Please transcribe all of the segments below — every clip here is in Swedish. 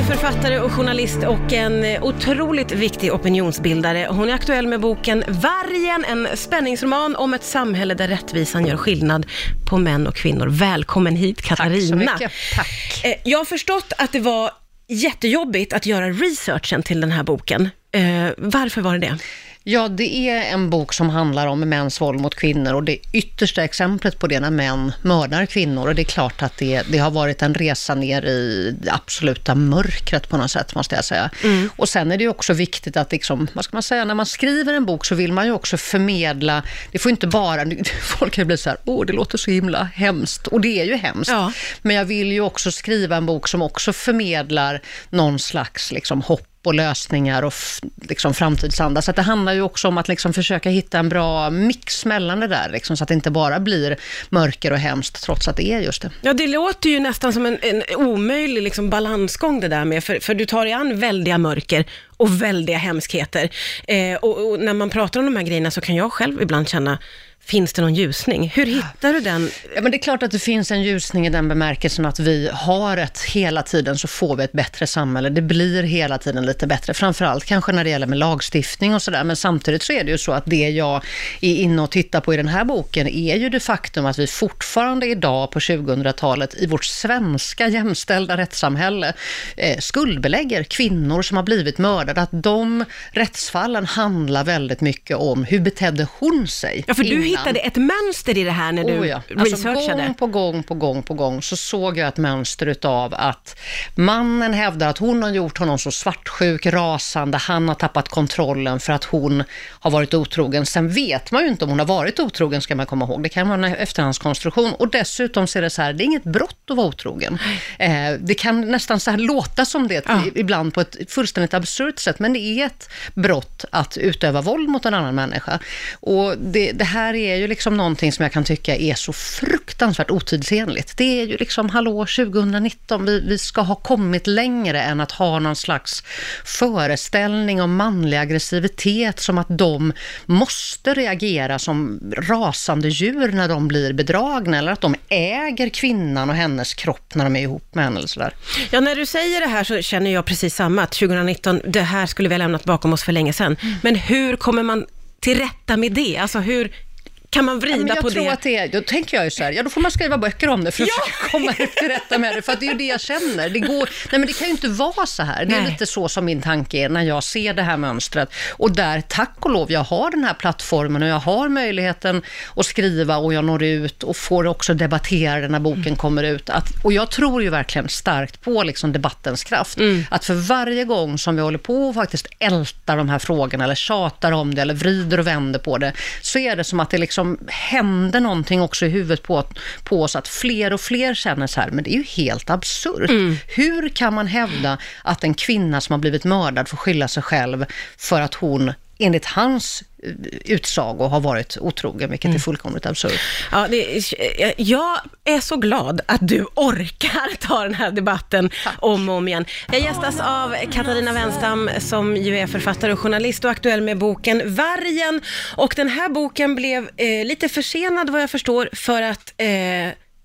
är författare och journalist och en otroligt viktig opinionsbildare. Hon är aktuell med boken Vargen, en spänningsroman om ett samhälle där rättvisan gör skillnad på män och kvinnor. Välkommen hit Katarina. Tack så mycket. Tack. Eh, Jag har förstått att det var jättejobbigt att göra researchen till den här boken. Eh, varför var det det? Ja, det är en bok som handlar om mäns våld mot kvinnor och det yttersta exemplet på det när män mördar kvinnor. Och det är klart att det, det har varit en resa ner i det absoluta mörkret på något sätt, måste jag säga. Och sen är det ju också viktigt att, liksom, vad ska man säga, när man skriver en bok så vill man ju också förmedla, det får inte bara, folk kan bli så här, åh, det låter så himla hemskt. Och det är ju hemskt. Ja. Men jag vill ju också skriva en bok som också förmedlar någon slags liksom, hopp och lösningar och liksom framtidsanda. Så att det handlar ju också om att liksom försöka hitta en bra mix mellan det där, liksom, så att det inte bara blir mörker och hemskt, trots att det är just det. Ja, det låter ju nästan som en, en omöjlig liksom, balansgång det där med, för, för du tar dig an väldiga mörker och väldiga hemskheter. Eh, och, och när man pratar om de här grejerna så kan jag själv ibland känna, finns det någon ljusning? Hur hittar du den? Ja, men det är klart att det finns en ljusning i den bemärkelsen att vi har ett, hela tiden så får vi ett bättre samhälle. Det blir hela tiden lite bättre, framförallt kanske när det gäller med lagstiftning och sådär. Men samtidigt så är det ju så att det jag är inne och tittar på i den här boken är ju det faktum att vi fortfarande idag på 2000-talet i vårt svenska jämställda rättssamhälle eh, skuldbelägger kvinnor som har blivit mördade. Att de rättsfallen handlar väldigt mycket om hur betedde hon sig Ja, för du? Hittade ett mönster i det här när du Oh ja. Alltså researchade. gång på gång på gång på gång så såg jag ett mönster utav att mannen hävdar att hon har gjort honom så svartsjuk, rasande, han har tappat kontrollen för att hon har varit otrogen. Sen vet man ju inte om hon har varit otrogen, ska man komma ihåg. Det kan vara en efterhandskonstruktion. Och dessutom så är det så här, det är inget brott att vara otrogen. Eh, det kan nästan så här låta som det Ja. ibland på ett fullständigt absurt sätt, men det är ett brott att utöva våld mot en annan människa. Och det, det här är ju liksom någonting som jag kan tycka är så fruktansvärt otidsenligt. Det är ju liksom, hallå, 2019, vi, vi ska ha kommit längre än att ha någon slags föreställning om manlig aggressivitet, som att de måste reagera som rasande djur när de blir bedragna, eller att de äger kvinnan och hennes kropp när de är ihop med henne eller sådär. Ja, när du säger det här så känner jag precis samma, att 2019, det här skulle vi ha lämnat bakom oss för länge sedan. Mm. Men hur kommer man till rätta med det? Alltså hur kan man vrida Ja, men jag på tror det? att det är, då tänker jag ju så här, ja då får man skriva böcker om det för att försöka komma till rätta med det, för att det är ju det jag känner. Det, går, nej men det kan ju inte vara så här. Det är Nej. lite så som min tanke är när jag ser det här mönstret. Och där, tack och lov, jag har den här plattformen och jag har möjligheten att skriva och jag når ut och får också debattera när boken kommer ut. Att, och jag tror ju verkligen starkt på liksom debattens kraft. Att för varje gång som vi håller på och faktiskt ältar de här frågorna eller tjatar om det eller vrider och vänder på det, så är det som att det liksom händer någonting också i huvudet på, på oss, att fler och fler känner så här, men det är ju helt absurt. Hur kan man hävda att en kvinna som har blivit mördad får skylla sig själv för att hon enligt hans utsago har varit otrogen, vilket är fullkomligt absurt. Ja, är- jag är så glad att du orkar ta den här debatten om och om igen. Jag gästas av Katarina Wenstam som ju är författare och journalist och aktuell med boken Vargen. Och den här boken blev eh, lite försenad vad jag förstår för att eh,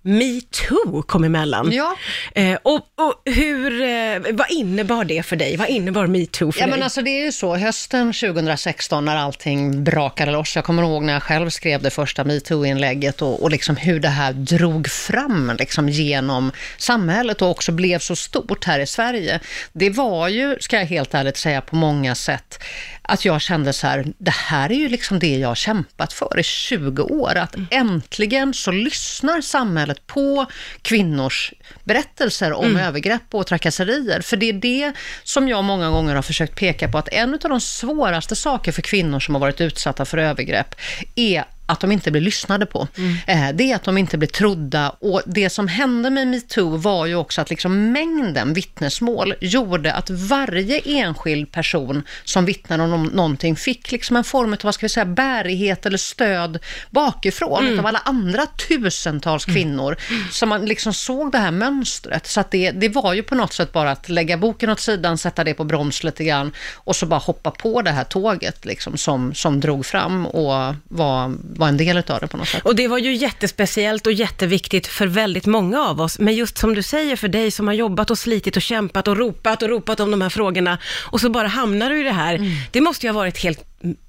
metoo kom emellan. Ja. Eh, och, och hur, eh, vad innebar det för dig? Vad innebar metoo för Ja, dig? men alltså det är ju så, hösten 2016 när allting brakade loss, jag kommer ihåg när jag själv skrev det första metoo-inlägget och, och liksom hur det här drog fram liksom genom samhället och också blev så stort här i Sverige. Det var ju, ska jag helt ärligt säga, på många sätt att jag kände så här, det här är ju liksom det jag har kämpat för i 20 år, att äntligen så lyssnar samhället på kvinnors berättelser om övergrepp och trakasserier. För det är det som jag många gånger har försökt peka på, att en av de svåraste saker för kvinnor som har varit utsatta för övergrepp är att de inte blir lyssnade på. Eh, Det är att de inte blir trodda. Och det som hände med metoo var ju också att liksom mängden vittnesmål gjorde att varje enskild person som vittnade om någonting fick liksom en form av, vad ska vi säga, bärighet eller stöd bakifrån utav alla andra tusentals kvinnor. Som man liksom såg det här mönstret. Så att det, det var ju på något sätt bara att lägga boken åt sidan, sätta det på broms lite grann och så bara hoppa på det här tåget liksom som, som drog fram och var vara en del utav det på något sätt. Och det var ju jättespeciellt och jätteviktigt för väldigt många av oss. Men just som du säger, för dig som har jobbat och slitit och kämpat och ropat och ropat om de här frågorna och så bara hamnar du i det här. Mm. Det måste ju ha varit helt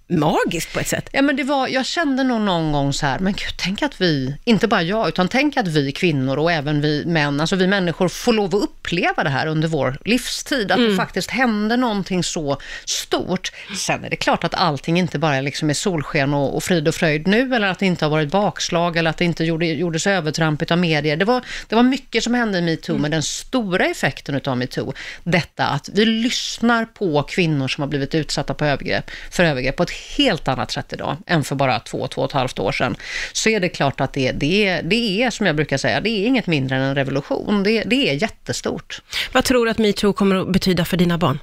magiskt på ett sätt. Ja, men det var, jag kände nog någon gång så här, men gud, tänk att vi, inte bara jag, utan tänk att vi kvinnor och även vi män, alltså vi människor får lov att uppleva det här under vår livstid, att det faktiskt händer någonting så stort. Sen är det klart att allting inte bara liksom är solsken och, och frid och fröjd nu, eller att det inte har varit bakslag, eller att det inte gjorde, gjordes övertramp av medier. Det var, det var mycket som hände i metoo, men den stora effekten av metoo, detta att vi lyssnar på kvinnor som har blivit utsatta på övergrepp, för övergrepp på ett helt annat sätt idag än för bara två, två och ett halvt år sedan, så är det klart att det, det, är, det är, som jag brukar säga, det är inget mindre än en revolution. Det, det är jättestort. Vad tror du att metoo kommer att betyda för dina barn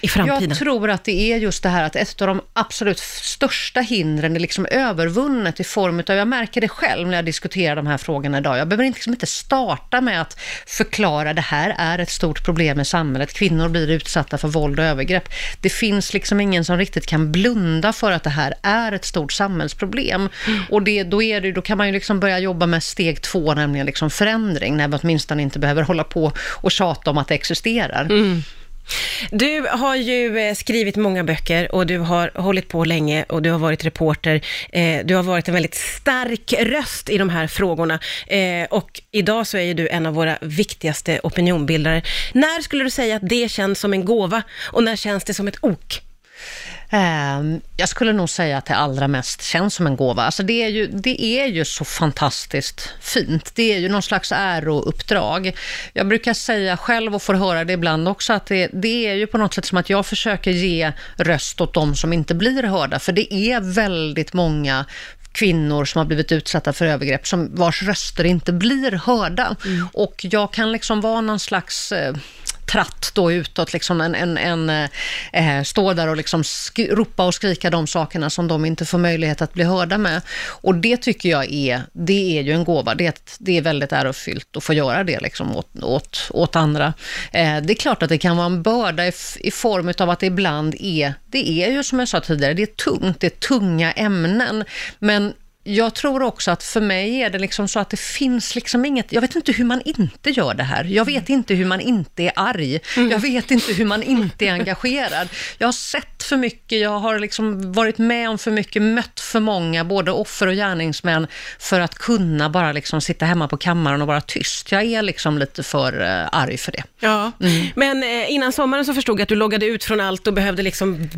i framtiden? Jag tror att det är just det här att ett av de absolut största hindren är liksom övervunnet i form av, jag märker det själv när jag diskuterar de här frågorna idag, jag behöver liksom inte starta med att förklara det här är ett stort problem i samhället, kvinnor blir utsatta för våld och övergrepp. Det finns liksom ingen som riktigt kan blunda för att det här är ett stort samhällsproblem. Och det, då, är det, då kan man ju liksom börja jobba med steg två, nämligen liksom förändring, när vi åtminstone inte behöver hålla på och tjata om att det existerar. Du har ju eh, skrivit många böcker och du har hållit på länge och du har varit reporter. Eh, du har varit en väldigt stark röst i de här frågorna eh, och idag så är ju du en av våra viktigaste opinionbildare. När skulle du säga att det känns som en gåva och när känns det som ett ok? Ehm, Jag skulle nog säga att det allra mest känns som en gåva. Alltså det, är ju, det är ju så fantastiskt fint. Det är ju någon slags ärouppdrag. Jag brukar säga själv och får höra det ibland också att det, det är ju på något sätt som att jag försöker ge röst åt de som inte blir hörda. För det är väldigt många kvinnor som har blivit utsatta för övergrepp, som vars röster inte blir hörda. Och jag kan liksom vara någon slags eh, tratt då utåt, liksom en, en, en, eh, eh stå där och liksom sk- ropa och skrika de sakerna som de inte får möjlighet att bli hörda med. Och det tycker jag är, det är ju en gåva. Det, är det är väldigt ärofyllt att få göra det liksom åt, åt, åt andra. Eh, det är klart att det kan vara en börda i, i form av att det ibland är, det är ju som jag sa tidigare, det är tungt, det är tunga ämnen. Men jag tror också att för mig är det liksom så att det finns liksom inget, jag vet inte hur man inte gör det här. Jag vet inte hur man inte är arg. Jag vet inte hur man inte är engagerad. Jag har sett för mycket, jag har liksom varit med om för mycket, mött för många, både offer och gärningsmän, för att kunna bara liksom sitta hemma på kammaren och vara tyst. Jag är liksom lite för eh, arg för det. Ja, men eh, innan sommaren så förstod jag att du loggade ut från allt och behövde liksom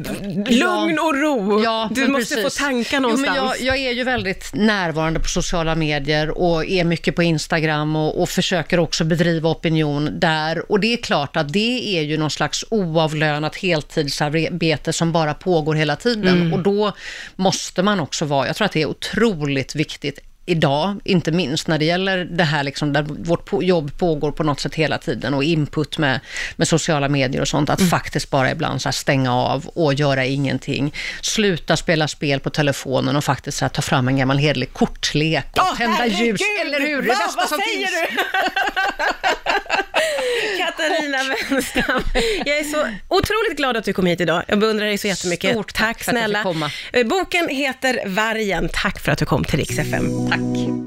lugn och ro. Ja, du måste precis. få tankar Jo, någonstans. men jag, jag är ju väldigt närvarande på sociala medier och är mycket på Instagram och, och försöker också bedriva opinion där. Och det är klart att det är ju någon slags oavlönat heltidsarbete som bara pågår hela tiden. Och då måste man också vara, jag tror att det är otroligt viktigt idag, inte minst när det gäller det här liksom, där vårt jobb pågår på något sätt hela tiden och input med, med sociala medier och sånt, att faktiskt bara ibland så stänga av och göra ingenting. Sluta spela spel på telefonen och faktiskt så ta fram en gammal hederlig kortlek och Åh, tända herregud! ljus, eller hur? Det Va, vad säger finns. du? Katarina Wenstam, jag är så otroligt glad att du kom hit idag. Jag beundrar dig så jättemycket. Stort tack fick snälla. Eh, Boken heter Vargen. Tack för att du kom till Rix FM. Tack.